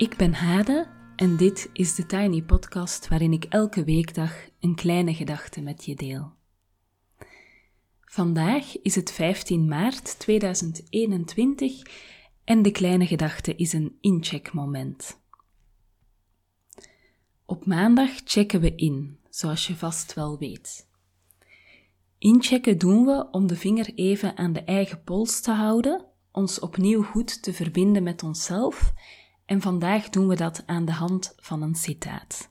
Ik ben Hade en dit is de Tiny Podcast waarin ik elke weekdag een kleine gedachte met je deel. Vandaag is het 15 maart 2021 en de kleine gedachte is een incheckmoment. Op maandag checken we in, zoals je vast wel weet. Inchecken doen we om de vinger even aan de eigen pols te houden ons opnieuw goed te verbinden met onszelf en vandaag doen we dat aan de hand van een citaat.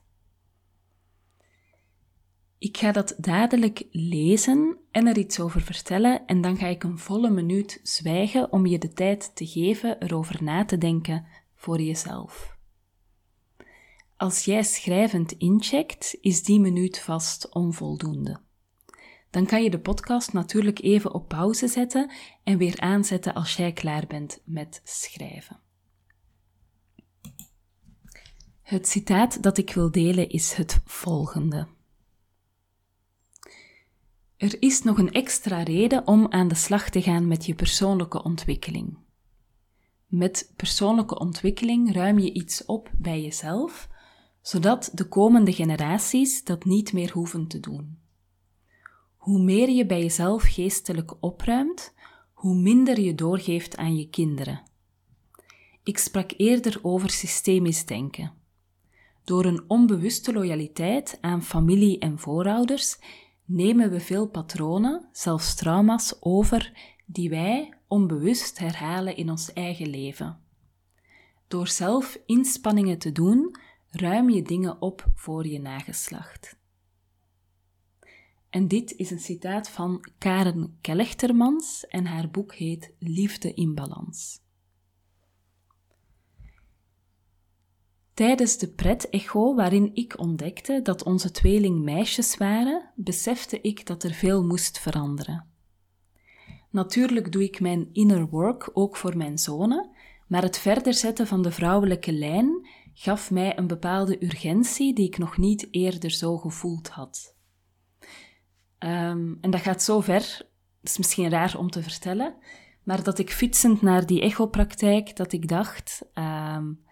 Ik ga dat dadelijk lezen en er iets over vertellen en dan ga ik een volle minuut zwijgen om je de tijd te geven erover na te denken voor jezelf. Als jij schrijvend incheckt, is die minuut vast onvoldoende dan kan je de podcast natuurlijk even op pauze zetten en weer aanzetten als jij klaar bent met schrijven. Het citaat dat ik wil delen is het volgende. Er is nog een extra reden om aan de slag te gaan met je persoonlijke ontwikkeling. Met persoonlijke ontwikkeling ruim je iets op bij jezelf, zodat de komende generaties dat niet meer hoeven te doen. Hoe meer je bij jezelf geestelijk opruimt, hoe minder je doorgeeft aan je kinderen. Ik sprak eerder over systemisch denken. Door een onbewuste loyaliteit aan familie en voorouders nemen we veel patronen, zelfs trauma's, over die wij onbewust herhalen in ons eigen leven. Door zelf inspanningen te doen, ruim je dingen op voor je nageslacht. En dit is een citaat van Karen Kelechtermans en haar boek heet Liefde in Balans. Tijdens de pret-echo waarin ik ontdekte dat onze tweeling meisjes waren, besefte ik dat er veel moest veranderen. Natuurlijk doe ik mijn inner work ook voor mijn zonen, maar het verder zetten van de vrouwelijke lijn gaf mij een bepaalde urgentie die ik nog niet eerder zo gevoeld had. Um, en dat gaat zo ver, is misschien raar om te vertellen, maar dat ik fietsend naar die echopraktijk, dat ik dacht, um,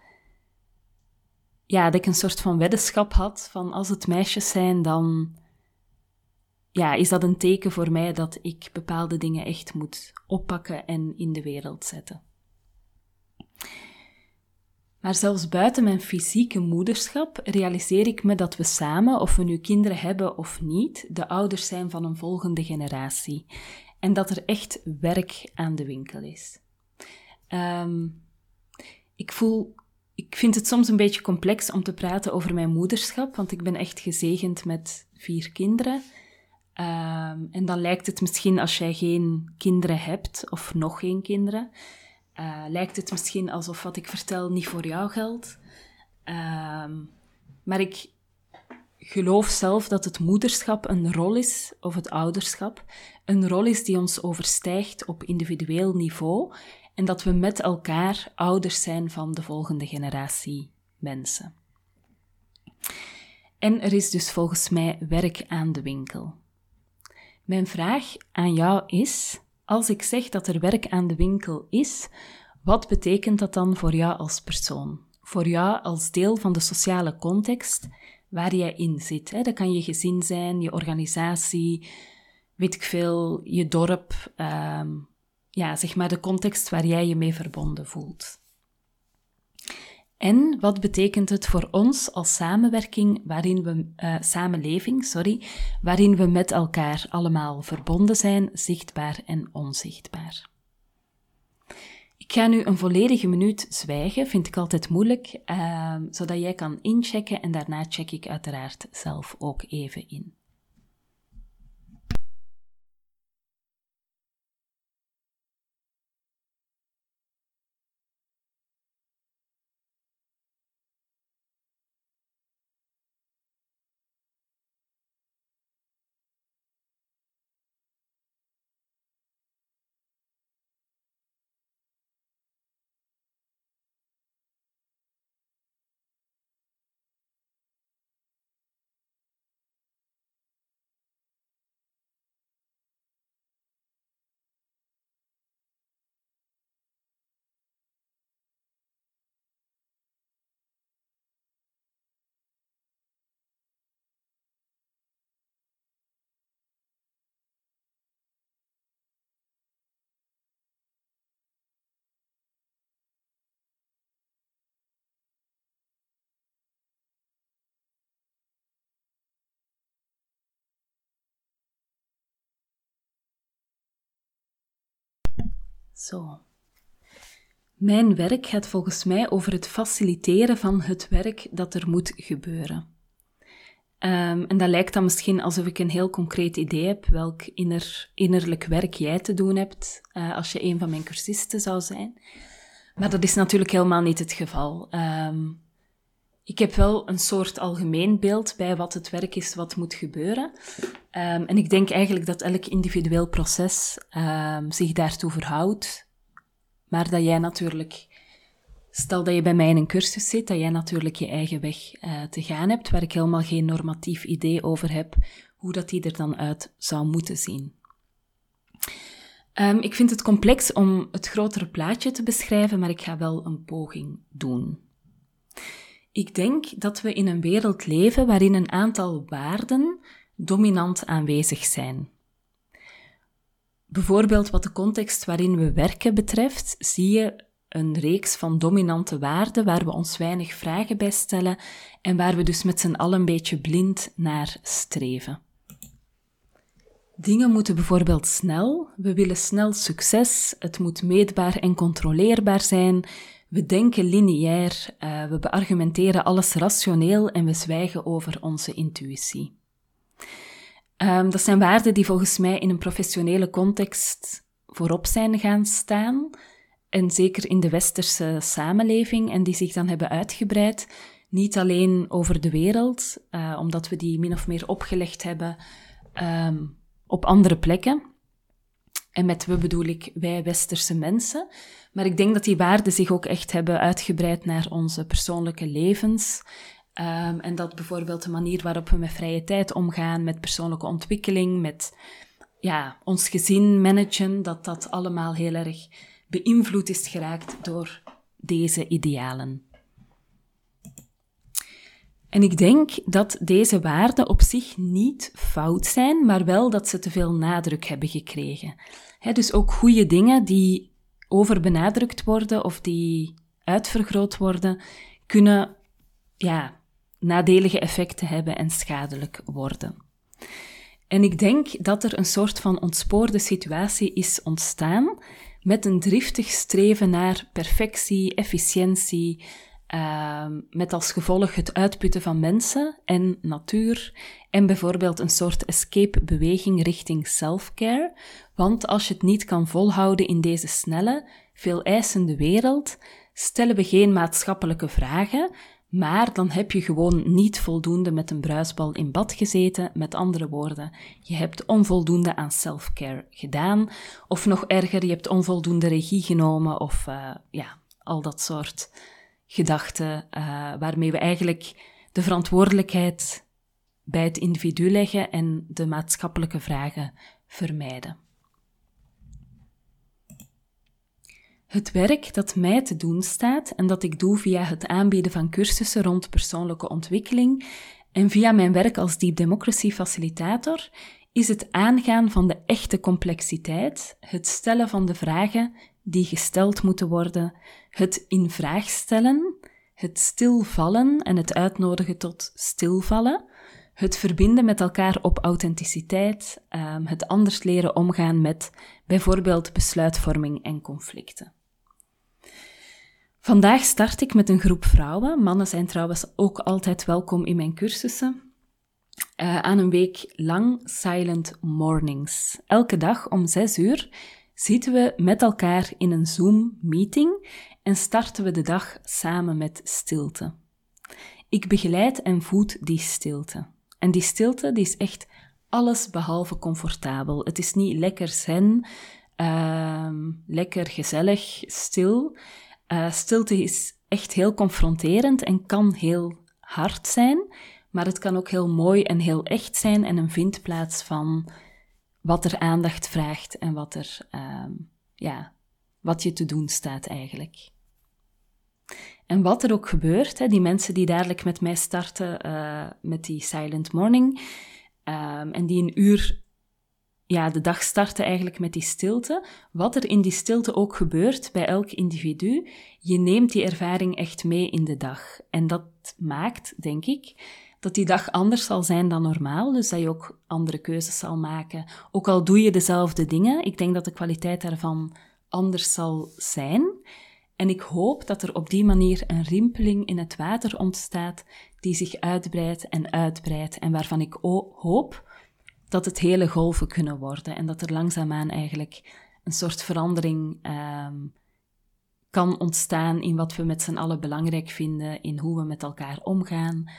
ja, dat ik een soort van weddenschap had van als het meisjes zijn, dan ja, is dat een teken voor mij dat ik bepaalde dingen echt moet oppakken en in de wereld zetten. Maar zelfs buiten mijn fysieke moederschap realiseer ik me dat we samen, of we nu kinderen hebben of niet, de ouders zijn van een volgende generatie. En dat er echt werk aan de winkel is. Um, ik voel, ik vind het soms een beetje complex om te praten over mijn moederschap, want ik ben echt gezegend met vier kinderen. Um, en dan lijkt het misschien als jij geen kinderen hebt, of nog geen kinderen, uh, lijkt het misschien alsof wat ik vertel niet voor jou geldt. Uh, maar ik geloof zelf dat het moederschap een rol is, of het ouderschap, een rol is die ons overstijgt op individueel niveau en dat we met elkaar ouders zijn van de volgende generatie mensen. En er is dus volgens mij werk aan de winkel. Mijn vraag aan jou is: als ik zeg dat er werk aan de winkel is, wat betekent dat dan voor jou als persoon? Voor jou als deel van de sociale context waar jij in zit. Hè? Dat kan je gezin zijn, je organisatie, weet ik veel, je dorp. Ehm, ja, zeg maar de context waar jij je mee verbonden voelt. En wat betekent het voor ons als samenwerking, waarin we, uh, samenleving, sorry, waarin we met elkaar allemaal verbonden zijn, zichtbaar en onzichtbaar? Ik ga nu een volledige minuut zwijgen, vind ik altijd moeilijk, uh, zodat jij kan inchecken en daarna check ik uiteraard zelf ook even in. Zo. Mijn werk gaat volgens mij over het faciliteren van het werk dat er moet gebeuren. Um, en dat lijkt dan misschien alsof ik een heel concreet idee heb welk inner, innerlijk werk jij te doen hebt uh, als je een van mijn cursisten zou zijn. Maar dat is natuurlijk helemaal niet het geval. Um, ik heb wel een soort algemeen beeld bij wat het werk is wat moet gebeuren. Um, en ik denk eigenlijk dat elk individueel proces zich daartoe verhoudt. Maar dat jij natuurlijk Stel dat je bij mij in een cursus zit, dat jij natuurlijk je eigen weg uh, te gaan hebt, waar ik helemaal geen normatief idee over heb hoe dat die er dan uit zou moeten zien. Um, ik vind het complex om het grotere plaatje te beschrijven, maar ik ga wel een poging doen. Ik denk dat we in een wereld leven waarin een aantal waarden dominant aanwezig zijn. Bijvoorbeeld wat de context waarin we werken betreft, zie je een reeks van dominante waarden waar we ons weinig vragen bij stellen en waar we dus met z'n allen een beetje blind naar streven. Dingen moeten bijvoorbeeld snel, we willen snel succes, het moet meetbaar en controleerbaar zijn, we denken lineair, uh, we beargumenteren alles rationeel en we zwijgen over onze intuïtie. Um, dat zijn waarden die volgens mij in een professionele context voorop zijn gaan staan, en zeker in de westerse samenleving, en die zich dan hebben uitgebreid, niet alleen over de wereld, uh, omdat we die min of meer opgelegd hebben um, op andere plekken. En met we bedoel ik wij westerse mensen. Maar ik denk dat die waarden zich ook echt hebben uitgebreid naar onze persoonlijke levens. Um, en dat bijvoorbeeld de manier waarop we met vrije tijd omgaan, met persoonlijke ontwikkeling, met ja, ons gezin managen, dat dat allemaal heel erg beïnvloed is geraakt door deze idealen. En ik denk dat deze waarden op zich niet fout zijn, maar wel dat ze te veel nadruk hebben gekregen. Dus ook goede dingen die overbenadrukt worden of die uitvergroot worden, kunnen ja, nadelige effecten hebben en schadelijk worden. En ik denk dat er een soort van ontspoorde situatie is ontstaan met een driftig streven naar perfectie, efficiëntie, uh, met als gevolg het uitputten van mensen en natuur en bijvoorbeeld een soort escape-beweging richting self-care. Want als je het niet kan volhouden in deze snelle, veel eisende wereld, stellen we geen maatschappelijke vragen, maar dan heb je gewoon niet voldoende met een bruisbal in bad gezeten. Met andere woorden, je hebt onvoldoende aan self-care gedaan. Of nog erger, je hebt onvoldoende regie genomen. Of uh, ja, al dat soort gedachten uh, waarmee we eigenlijk de verantwoordelijkheid bij het individu leggen en de maatschappelijke vragen vermijden. Het werk dat mij te doen staat en dat ik doe via het aanbieden van cursussen rond persoonlijke ontwikkeling en via mijn werk als Deep Democracy Facilitator, is het aangaan van de echte complexiteit, het stellen van de vragen die gesteld moeten worden, het in vraag stellen, het stilvallen en het uitnodigen tot stilvallen, het verbinden met elkaar op authenticiteit, ehm, het anders leren omgaan met bijvoorbeeld besluitvorming en conflicten. Vandaag start ik met een groep vrouwen. Mannen zijn trouwens ook altijd welkom in mijn cursussen. Uh, aan een week lang Silent Mornings. Elke dag om zes uur zitten we met elkaar in een Zoom-meeting en starten we de dag samen met stilte. Ik begeleid en voed die stilte. En die stilte die is echt alles behalve comfortabel. Het is niet lekker zen, uh, lekker gezellig, stil. Uh, stilte is echt heel confronterend en kan heel hard zijn, maar het kan ook heel mooi en heel echt zijn en een vindplaats van wat er aandacht vraagt en wat er, uh, ja, wat je te doen staat eigenlijk. En wat er ook gebeurt, hè, die mensen die dadelijk met mij starten uh, met die Silent Morning, um, en die een uur ja, de dag starten eigenlijk met die stilte. Wat er in die stilte ook gebeurt bij elk individu, je neemt die ervaring echt mee in de dag. En dat maakt, denk ik, dat die dag anders zal zijn dan normaal. Dus dat je ook andere keuzes zal maken. Ook al doe je dezelfde dingen, ik denk dat de kwaliteit daarvan anders zal zijn. En ik hoop dat er op die manier een rimpeling in het water ontstaat die zich uitbreidt en uitbreidt en waarvan ik hoop dat het hele golven kunnen worden en dat er langzaamaan eigenlijk een soort verandering um, kan ontstaan in wat we met z'n allen belangrijk vinden, in hoe we met elkaar omgaan,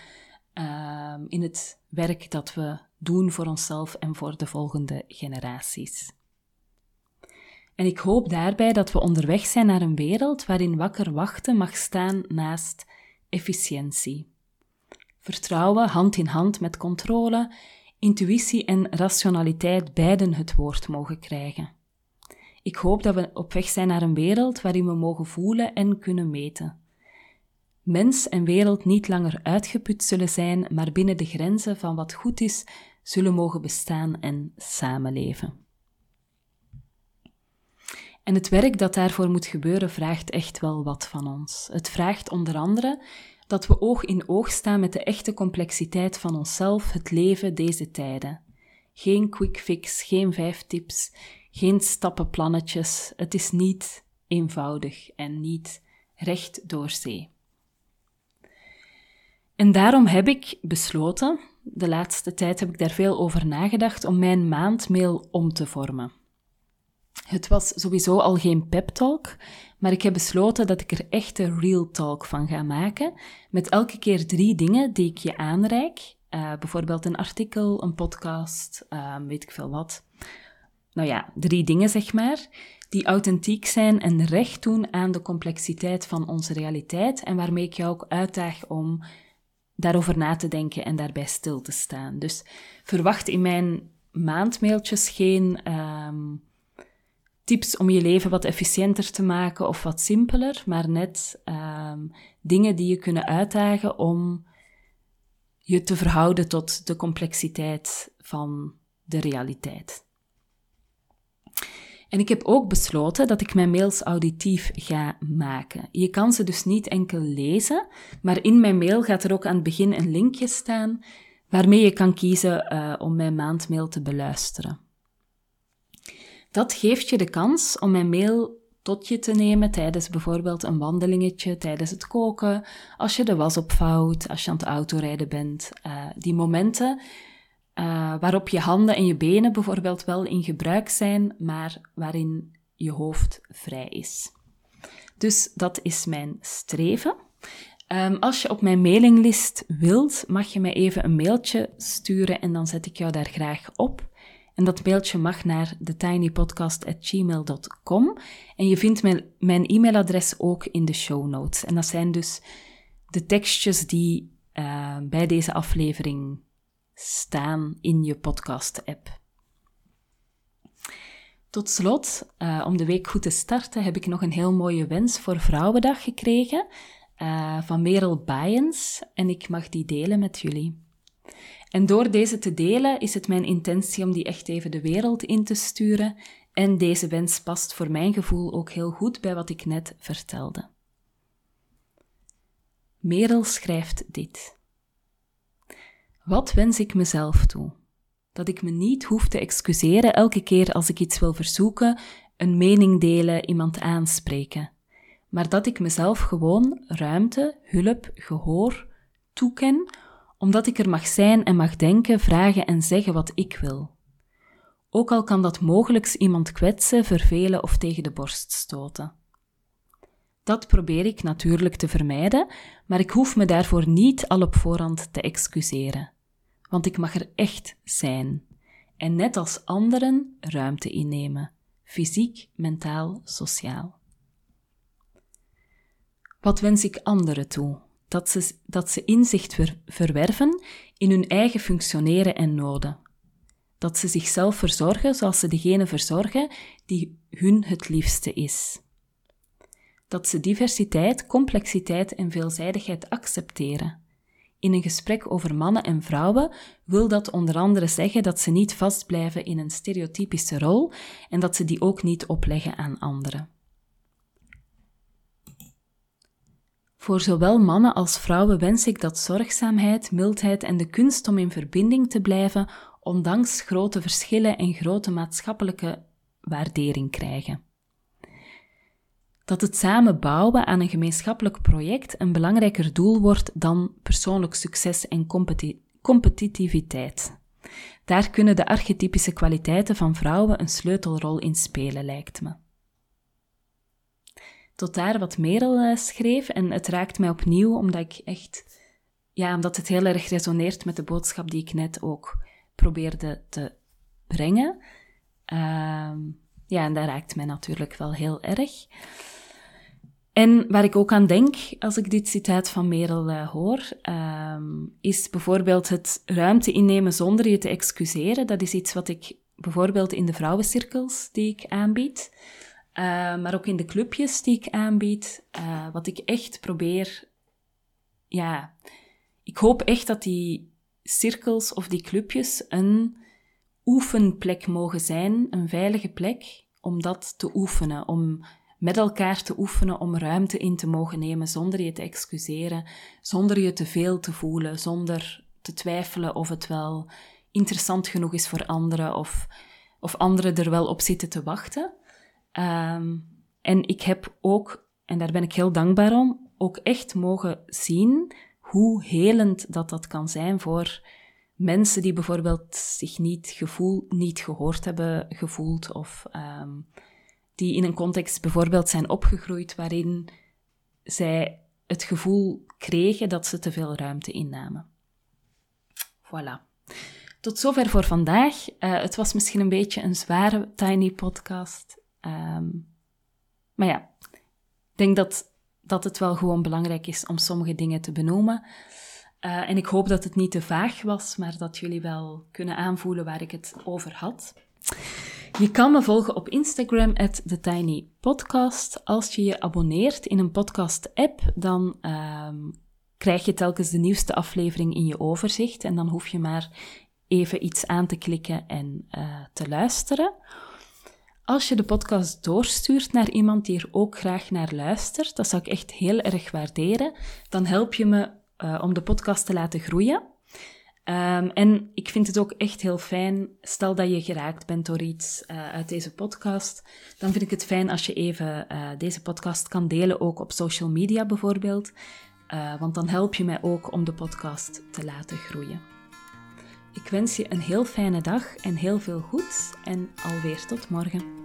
um, in het werk dat we doen voor onszelf en voor de volgende generaties. En ik hoop daarbij dat we onderweg zijn naar een wereld waarin wakker wachten mag staan naast efficiëntie. Vertrouwen hand in hand met controle, intuïtie en rationaliteit beiden het woord mogen krijgen. Ik hoop dat we op weg zijn naar een wereld waarin we mogen voelen en kunnen meten. Mens en wereld niet langer uitgeput zullen zijn, maar binnen de grenzen van wat goed is, zullen mogen bestaan en samenleven. En het werk dat daarvoor moet gebeuren vraagt echt wel wat van ons. Het vraagt onder andere dat we oog in oog staan met de echte complexiteit van onszelf, het leven, deze tijden. Geen quick fix, geen vijf tips, geen stappenplannetjes. Het is niet eenvoudig en niet recht door zee. En daarom heb ik besloten, de laatste tijd heb ik daar veel over nagedacht, om mijn maandmail om te vormen. Het was sowieso al geen pep talk, maar ik heb besloten dat ik er echte real talk van ga maken, met elke keer drie dingen die ik je aanreik. Uh, bijvoorbeeld een artikel, een podcast, uh, weet ik veel wat. Nou ja, drie dingen zeg maar, die authentiek zijn en recht doen aan de complexiteit van onze realiteit en waarmee ik jou ook uitdaag om daarover na te denken en daarbij stil te staan. Dus verwacht in mijn maandmailtjes geen ehm, tips om je leven wat efficiënter te maken of wat simpeler, maar net ehm, dingen die je kunnen uitdagen om je te verhouden tot de complexiteit van de realiteit. En ik heb ook besloten dat ik mijn mails auditief ga maken. Je kan ze dus niet enkel lezen, maar in mijn mail gaat er ook aan het begin een linkje staan waarmee je kan kiezen uh, om mijn maandmail te beluisteren. Dat geeft je de kans om mijn mail tot je te nemen tijdens bijvoorbeeld een wandelingetje, tijdens het koken, als je de was opvouwt, als je aan het autorijden bent. Uh, die momenten uh, waarop je handen en je benen bijvoorbeeld wel in gebruik zijn, maar waarin je hoofd vrij is. Dus dat is mijn streven. Um, als je op mijn mailinglist wilt, mag je mij even een mailtje sturen en dan zet ik jou daar graag op. En dat mailtje mag naar thetinypodcast.gmail.com. En je vindt mijn, mijn e-mailadres ook in de show notes. En dat zijn dus de tekstjes die uh, bij deze aflevering staan in je podcast-app. Tot slot, uh, om de week goed te starten, heb ik nog een heel mooie wens voor Vrouwendag gekregen uh, van Merel Bayens en ik mag die delen met jullie. En door deze te delen is het mijn intentie om die echt even de wereld in te sturen en deze wens past voor mijn gevoel ook heel goed bij wat ik net vertelde. Merel schrijft dit. Wat wens ik mezelf toe? Dat ik me niet hoef te excuseren elke keer als ik iets wil verzoeken, een mening delen, iemand aanspreken, maar dat ik mezelf gewoon ruimte, hulp, gehoor toeken, omdat ik er mag zijn en mag denken, vragen en zeggen wat ik wil. Ook al kan dat mogelijk iemand kwetsen, vervelen of tegen de borst stoten. Dat probeer ik natuurlijk te vermijden, maar ik hoef me daarvoor niet al op voorhand te excuseren want ik mag er echt zijn en net als anderen ruimte innemen, fysiek, mentaal, sociaal. Wat wens ik anderen toe? Dat ze, dat ze inzicht verwerven in hun eigen functioneren en noden. Dat ze zichzelf verzorgen zoals ze degene verzorgen die hun het liefste is. Dat ze diversiteit, complexiteit en veelzijdigheid accepteren in een gesprek over mannen en vrouwen wil dat onder andere zeggen dat ze niet vastblijven in een stereotypische rol en dat ze die ook niet opleggen aan anderen. Voor zowel mannen als vrouwen wens ik dat zorgzaamheid, mildheid en de kunst om in verbinding te blijven, ondanks grote verschillen en grote maatschappelijke waardering krijgen. dat het samen bouwen aan een gemeenschappelijk project een belangrijker doel wordt dan persoonlijk succes en competitiviteit. Daar kunnen de archetypische kwaliteiten van vrouwen een sleutelrol in spelen, lijkt me. Tot daar wat Merel uh, schreef en het raakt mij opnieuw omdat ik echt, ja, omdat het heel erg resoneert met de boodschap die ik net ook probeerde te brengen. Uh, ja, en dat raakt mij natuurlijk wel heel erg. En waar ik ook aan denk als ik dit citaat van Merel uh, hoor, uh, is bijvoorbeeld het ruimte innemen zonder je te excuseren. Dat is iets wat ik bijvoorbeeld in de vrouwencirkels die ik aanbied, uh, maar ook in de clubjes die ik aanbied, eh, wat ik echt probeer. Ja, ik hoop echt dat die cirkels of die clubjes een oefenplek mogen zijn, een veilige plek om dat te oefenen, om met elkaar te oefenen om ruimte in te mogen nemen zonder je te excuseren, zonder je te veel te voelen, zonder te twijfelen of het wel interessant genoeg is voor anderen of, of anderen er wel op zitten te wachten. Ehm, en ik heb ook, en daar ben ik heel dankbaar om, ook echt mogen zien hoe helend dat dat kan zijn voor mensen die bijvoorbeeld zich niet, gevoel, niet gehoord hebben gevoeld of ehm, die in een context bijvoorbeeld zijn opgegroeid waarin zij het gevoel kregen dat ze te veel ruimte innamen. Voilà. Tot zover voor vandaag. Uh, het was misschien een beetje een zware tiny podcast. Um, maar ja, ik denk dat, dat het wel gewoon belangrijk is om sommige dingen te benoemen. Uh, en ik hoop dat het niet te vaag was, maar dat jullie wel kunnen aanvoelen waar ik het over had. Je kan me volgen op Instagram, TheTinyPodcast. Als je je abonneert in een podcast-app, dan um, krijg je telkens de nieuwste aflevering in je overzicht. En dan hoef je maar even iets aan te klikken en uh, te luisteren. Als je de podcast doorstuurt naar iemand die er ook graag naar luistert, dat zou ik echt heel erg waarderen. Dan help je me uh, om de podcast te laten groeien. Um, en ik vind het ook echt heel fijn, stel dat je geraakt bent door iets uh, uit deze podcast, dan vind ik het fijn als je even uh, deze podcast kan delen, ook op social media bijvoorbeeld. Want dan help je mij ook om de podcast te laten groeien. Ik wens je een heel fijne dag en heel veel goeds en alweer tot morgen.